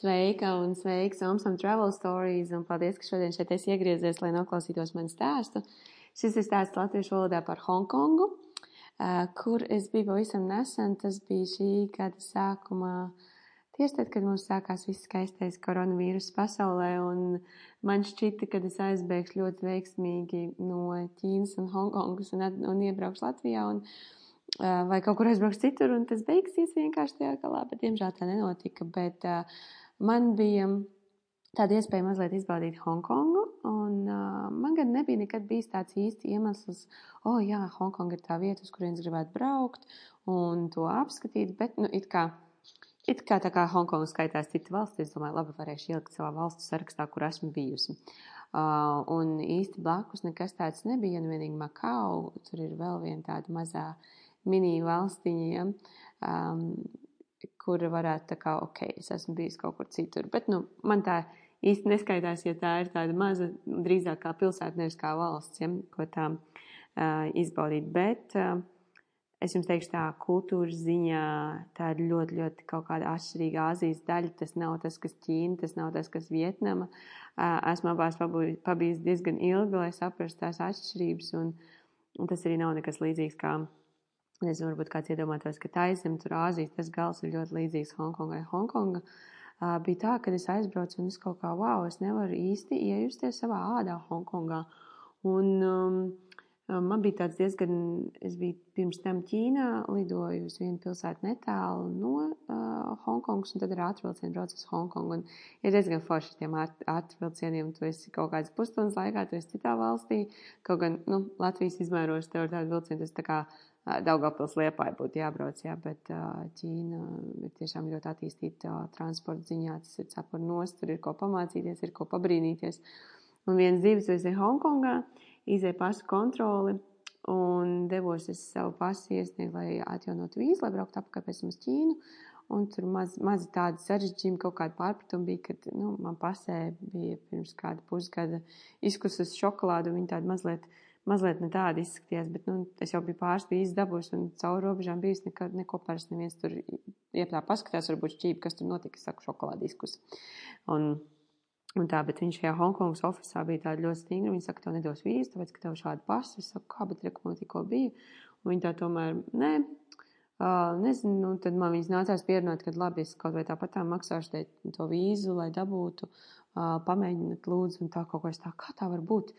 Sveika un sveiks Omsam Travel Stories un paldies, ka šodien šeit esi iegriezies, lai noklausītos manu stāstu. Šis ir stāsts latviešu valodā par Hongkongu, kur es biju pavisam nesen. Tas bija šī gada sākumā, tieši tad, kad mums sākās viss skaistais koronavīrus pasaulē, un man šķita, ka es aizbēgšu ļoti veiksmīgi no Ķīnas un Hongkongas un, un iebraukšu Latvijā. Un, vai kaut kur aizbrauks citur, un tas beigsies vienkārši tajā galā, bet diemžēl tā nenotika. Bet uh, man bija tāda iespēja mazliet izbaudīt Hongkongu, un uh, man gan nebija nekad bijis tāds īsti iemesls, o, oh, jā, Hongkonga ir tā vieta, uz kurienes gribētu braukt un to apskatīt, bet, nu, it kā. It kā tā kā Hongkonga skaitās cita valsts, es domāju, labi, varēšu ielikt savā valstu sarakstā, kur esmu bijusi. Uh, un īsti blakus nekas tāds nebija, nu vienīgi Makau, tur ir vēl viena tāda mazā mini valstiņiem, um, kur varētu tā kā, ok, es esmu bijis kaut kur citur. Bet, nu, man tā īsti neskaitās, ja tā ir tāda maza, drīzāk kā pilsēta, nevis kā valsts, ja, ko tā uh, izbaudīt. Bet uh, es jums teikšu tā, kultūras ziņā tā ir ļoti, ļoti kaut kāda atšķirīga Āzijas daļa. Tas nav tas, kas Ķīna, tas nav tas, kas Vietnama. Uh, esmu abās pabijis diezgan ilgi, lai saprastu tās atšķirības, un, un tas arī nav nekas līdzīgs kā Nezinu, varbūt kāds iedomātos, ka taisnība tur Āzijas tas gals ir ļoti līdzīgs Hongkongai. Hongkonga uh, bija tā, ka es aizbraucu un es kaut kā, wow, es nevaru īsti iejusties savā ādā Hongkongā. Un um, man bija tāds diezgan, es biju pirms tam Ķīnā, lidoju uz vienu pilsētu netālu no uh, Hongkongas, un tad ar ātrvilcienu braucu uz Hongkongu. Un ir diezgan forši tiem ātrvilcieniem, tu esi kaut kādas pusstundas laikā, tu esi citā valstī, kaut gan, nu, Latvijas izmēros tev ir tāda vilciena, tas tā kā Daugavpils liepāja būtu jābrauc, jā, bet Ķīna ir tiešām ļoti attīstīta transporta ziņā. Tas ir cepur nost, tur ir ko pamācīties, ir ko pabrīnīties. Un viens divas es biju Hongkongā, izēju pasu kontroli un devos es savu pasu iesniegt, lai atjaunotu vīzu, lai brauktu apkārt uz Ķīnu. Un tur maz, maz tādi sarežģījumi, kaut kāda pārpratuma bija, kad nu, man pasē bija pirms kāda pusgada izkusus šokolādu, un viņi tādi mazliet uh, mazliet ne tādi izskatījās, bet nu, es jau biju pāris bijis dabūs un caur robežām bijis nekad, neko parasti neviens tur ieplā paskatās, varbūt šķīvi, kas tur notika, saku, šokolādiskus. Un, un tā, bet viņš šajā Hongkongas ofisā bija tāda ļoti stingra, viņi saka, tev nedos vīzu, tāpēc, ka tev šādu pasu, es saku, kā, bet reku man tikko bija, un viņi tā tomēr, nē, Uh, nezinu, nu, tad man viņas nācās pierunāt, ka labi, es kaut vai tāpat tā maksāšu to vīzu, lai dabūtu, uh, pamēģināt lūdzu, un tā kaut ko es tā, kā tā var būt.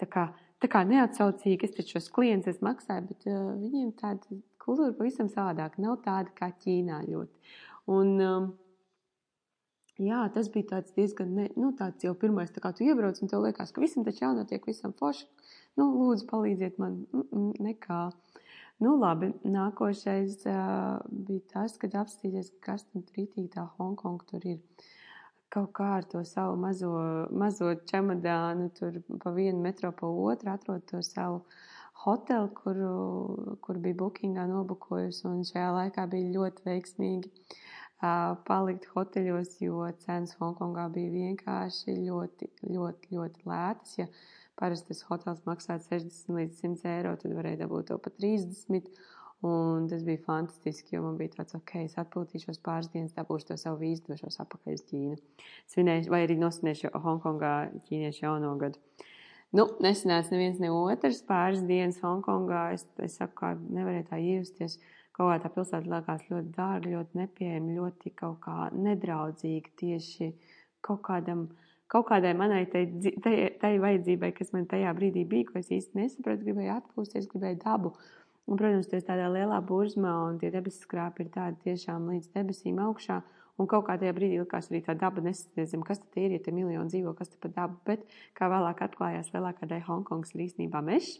Tā kā tā kā neatsaucīgi. Es taču šos klientus maksāju, bet uh, viņiem tāda kultūra pavisam savādāka. Nav tāda kā Ķīnā ļoti. Un, um, jā, tas bija tāds diezgan, ne, nu, tāds jau pirmais, tā kā tu iebrauc un tev liekas, ka visam taču jānotiek, visam forši. Nu, lūdzu, palīdziet man. Mm -mm, nekā. Nu, labi, nākošais uh, bija tas, kad apstīties, kas tur rītīgi tā Hongkonga tur ir. Uh, kaut kā ar to savu mazo, mazo čemodānu, tur pa vienu metro pa otru atrod to savu hotelu, kuru, kur bija bookingā nobukojusi, un šajā laikā bija ļoti veiksmīgi uh, palikt hoteļos, jo cenas Hongkongā bija vienkārši ļoti, ļoti, ļoti lētas. Ja parasti tas hotels maksāja 60 līdz 100 eiro, tad varēja dabūt to pa 30. Un tas bija fantastiski, jo man bija tāds, ok, es atpūtīšos pāris dienas, dabūšu to savu vīzu, došos atpakaļ uz Ķīnu. Svinēšu, vai arī nosvinēšu Hongkongā ķīniešu jauno gadu. Nu, nesanāca neviens ne otrs pāris dienas Hongkongā. Es, es saku, kā nevarēju tā ievesties. Kaut kā tā pilsēta liekas ļoti dārga, ļoti nepieejama, ļoti kaut kā nedraudzīga tieši kaut kādam. Kaut kādai manai tai vajadzībai, kas man tajā brīdī bija, ko es īsti nesapratu, gribēju atpūsties, gribēju dabu. Un, protams, tu esi tādā lielā burzmā, un tie debesu skrāpi ir tādi tiešām līdz debesīm augšā. Un kaut kādā brīdī likās arī tā daba, nezinu, kas tad ir, ja te miljoni dzīvo, kas te pa dabu. Bet, kā vēlāk atklājās, lielākā daļa Hongkongas ir īstenībā mežs.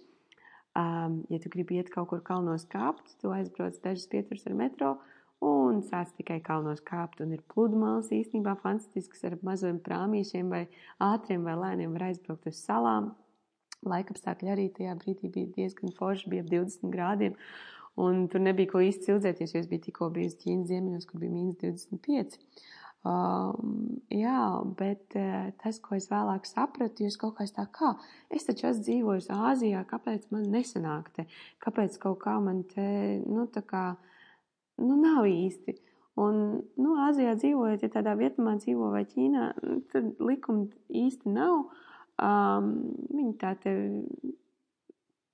Um, ja tu gribi iet kaut kur kalnos kāpt, tu aizbrauc dažas pieturas ar metro un sāc tikai kalnos kāpt. Un ir pludmales īstenībā fantastisks ar maziem prāmīšiem vai ātriem vai lēniem var aizbraukt uz salām laikapstākļi arī tajā brīdī bija diezgan forši, bija ap 20 grādiem. Un tur nebija ko īsti cildzēties, jo es biju tikko bijusi Ķīnas ziemeļos, kur bija mīnus 25. Um, jā, bet uh, tas, ko es vēlāk sapratu, jūs kaut kā tā kā, es taču esmu dzīvojis Āzijā, kāpēc man nesanāk te, kāpēc kaut kā man te, nu tā kā, nu nav īsti. Un, nu, Āzijā dzīvojot, ja tādā Vietnamā dzīvo vai Ķīnā, tad likumi īsti nav. Um, viņi tā te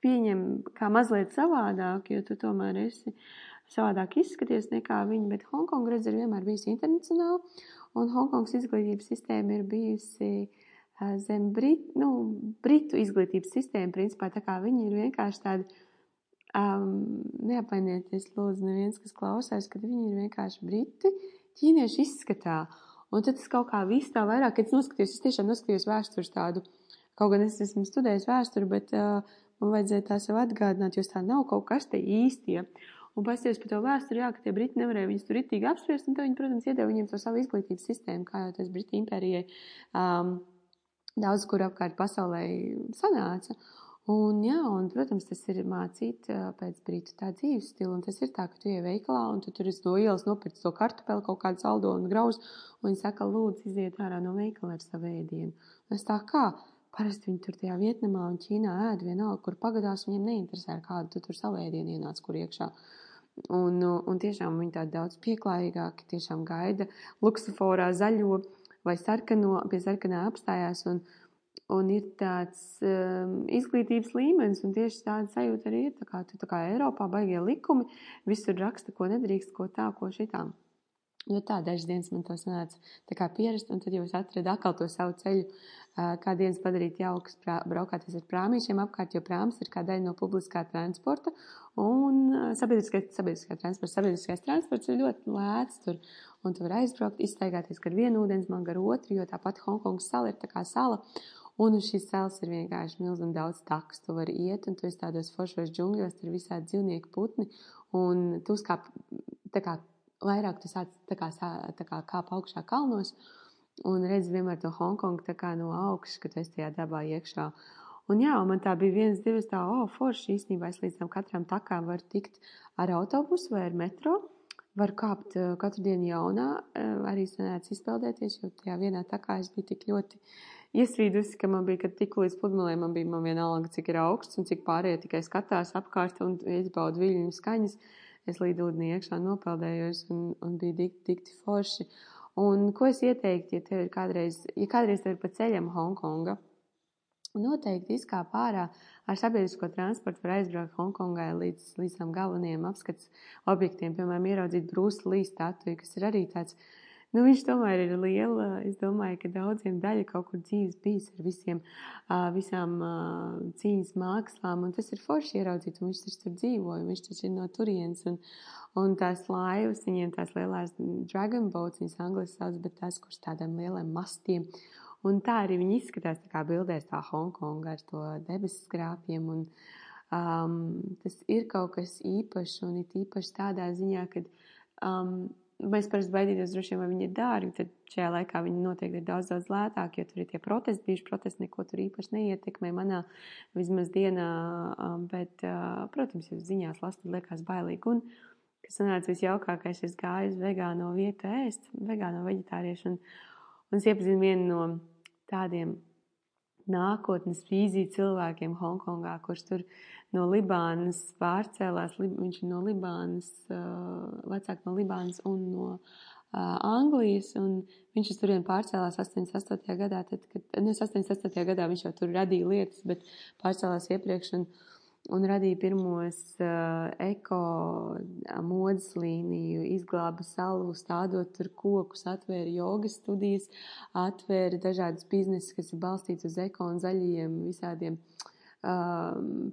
pieņem kā mazliet savādāk, jo tu tomēr esi savādāk izskaties nekā viņi, bet Hongkonga redz ir vienmēr bijusi internacionāla, un Hongkongas izglītības sistēma ir bijusi zem Brit, nu, Britu izglītības sistēma, principā tā kā viņi ir vienkārši tādi Um, neapvainieties, lūdzu, neviens, kas klausās, kad viņi ir vienkārši briti, ķīnieši izskatā. Un tad es kaut kā visu tā vairāk, kad es noskatījos, es tiešām noskatījos vēstures tādu, kaut gan es esmu studējis vēsturi, bet uh, man vajadzēja tā sev atgādināt, jo tā nav kaut kas te īsti. Ja. Un pasties par to vēsturi, jā, ka tie briti nevarēja viņus tur ritīgi apspriest, un tad viņi, protams, iedeva viņiem to savu izglītības sistēmu, kā jau tas Briti impērijai um, daudz kur apkārt pasaulē sanāca. Un, jā, un, protams, tas ir mācīt pēc brītu tā dzīves stila. Un tas ir tā, ka tu ej veikalā un tu tur no ielas nopirci to kartupeli, kaut kādu saldo un grauzu. Un viņi saka, lūdzu, iziet ārā no veikala ar savu ēdienu. Un es tā kā, parasti viņi tur tajā Vietnamā un Ķīnā ēd vienalga, kur pagadās, viņiem neinteresē, kādu tu tur savu ēdienu ienāc, kur iekšā. Un, un tiešām viņi tādi daudz pieklājīgāki, tiešām gaida luksuforā zaļo vai sarkano, pie sarkanā apstājās. Un, Un ir tāds um, izglītības līmenis, un tieši tāda sajūta arī ir. Tā kā, tā kā Eiropā baigie likumi, visur raksta, ko nedrīkst, ko tā, ko šitā. Nu, tā dažas dienas man to sanāca pierast, un tad jūs atradat atkal to savu ceļu, uh, kā dienas padarīt jaukas, prā, braukāties ar prāmīšiem apkārt, jo prāms ir kā daļa no publiskā transporta, un uh, sabiedriskais, sabiedriskā transports, sabiedriskais transports ir ļoti lēts tur, un tu vari aizbraukt, izstaigāties gar vienu ūdens man gar otru, jo tāpat Hongkongas sala ir tā kā sala, Un uz šīs salas ir vienkārši milzīgi daudz takas. Tu vari iet, un tu esi tādos foršos džungļos, ir visādi dzīvnieki, putni. Un tu uzkāp, tā kā vairāk tu sāc tā kā, tā kā kāp augšā kalnos, un redzi vienmēr to Hongkongu tā kā no augšas, kad esi tajā dabā iekšā. Un jā, un man tā bija viens, divas tā, oh, forši īstenībā es līdz tam katram takām varu tikt ar autobusu vai ar metro. Var kāpt uh, katru dienu jaunā, uh, arī sanāca izpeldēties, jo tajā vienā takā es biju tik ļoti uh, iesvīdusi, ka man bija, kad tiku līdz pludmalē, man bija man vienalga, cik ir augsts un cik pārējie tikai skatās apkārt un izbauda viļņu skaņas. Es līdz ūdenī iekšā nopeldējos un, un bija dikti, dikti forši. Un ko es ieteiktu, ja tev ir kādreiz, ja kādreiz tev ir pa ceļam Hongkonga, noteikti izkāp ārā ar sabiedrisko transportu var aizbraukt Hongkongai līdz, līdz tam galvenajiem apskats objektiem, piemēram, ieraudzīt Brūsa Līs statuju, kas ir arī tāds Nu, viņš tomēr ir liela. Es domāju, ka daudziem daļa kaut kur dzīves bijis ar visiem, visām cīņas mākslām. Un tas ir forši ieraudzīt, un viņš taču tur dzīvoja, viņš taču ir no turienes. Un, un tās laivas, viņiem tās lielās dragon boats, viņas angliski sauc, bet tās, kuras tādiem lieliem mastiem. Un tā arī viņi izskatās tā kā bildēs tā Hongkonga ar to debesu skrāpiem. Un, um, tas ir kaut kas īpašs un it īpaši tādā ziņā, ka um, mēs parasti baidītos droši vien, vai viņi ir dārgi, tad šajā laikā viņi noteikti ir daudz, daudz lētāki, jo tur ir tie protesti, bijuši protesti, neko tur īpaši neietekmē manā vismaz dienā, bet, protams, jūs ziņās lasat, liekas bailīgi. Un, kas sanāca visjaukākais, es gāju uz vegāno vietu ēst, vegāno veģetāriešu, un, un es iepazinu vienu no tādiem nākotnes vīziju cilvēkiem Hongkongā, kurš tur no Libānas pārcēlās. Viņš ir no Libānas, vecāk no Libānas un no Anglijas, un viņš tur vien pārcēlās 88. gadā, tad, kad, ne 88. gadā viņš jau tur radīja lietas, bet pārcēlās iepriekš. Un, un radīja pirmos uh, eko modes līniju, izglāba salu, stādot tur kokus, atvēra jogas studijas, atvēra dažādas biznesus, kas ir balstīts uz eko un zaļiem visādiem uh,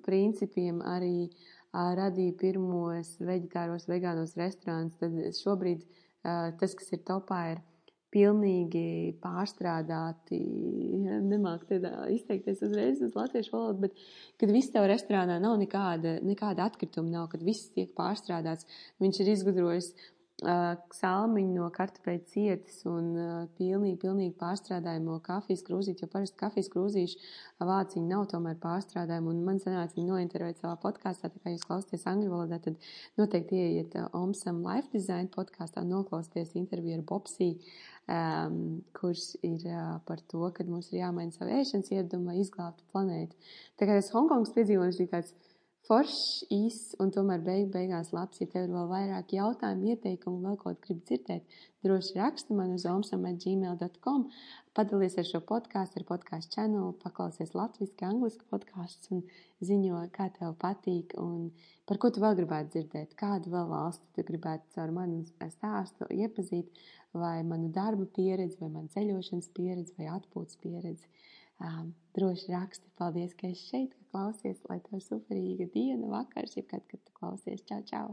principiem, arī uh, radīja pirmos veģetāros, vegānos restorānus. Tad šobrīd uh, tas, kas ir topā, ir pilnīgi pārstrādāti, nemāk izteikties uzreiz uz latviešu valodu, bet kad viss tev restorānā nav nekāda, nekāda atkrituma nav, kad viss tiek pārstrādāts, viņš ir izgudrojis salmiņu no kartupeļu cietas un pilnīgi, pilnīgi pārstrādājumu kafijas krūzīti, jo parasti kafijas krūzīšu vāciņi nav tomēr pārstrādājumi, un man sanāca viņu nointervēt savā podkāstā, tā kā jūs klausāties angļu valodā, tad noteikti ieiet Omsam Life Design podkāstā, noklausieties interviju ar Bobsiju, um, kurš ir uh, par to, ka mums ir jāmaina savu ēšanas ieradumi, lai izglābtu planētu. Tā kā tas Hongkongas piedzīvojums bija tāds foršs, īss un tomēr beig beigās labs. Ja tev ir vēl vairāk jautājumu, ieteikumu, vēl kaut ko gribi dzirdēt, droši raksti man uz omsam.gmail.com, padalies ar šo podkāstu, ar podkāstu channelu, paklausies latviski, angliski podkāstus un ziņo, kā tev patīk un par ko tu vēl gribētu dzirdēt, kādu vēl valsti tu gribētu caur manu stāstu iepazīt, vai manu darba pieredzi, vai manu ceļošanas pieredzi, vai atpūtas pieredzi um, droši raksti. Paldies, ka esi šeit, ka klausies, lai tev superīga diena, vakars, jebkad, kad tu klausies. Čau, čau!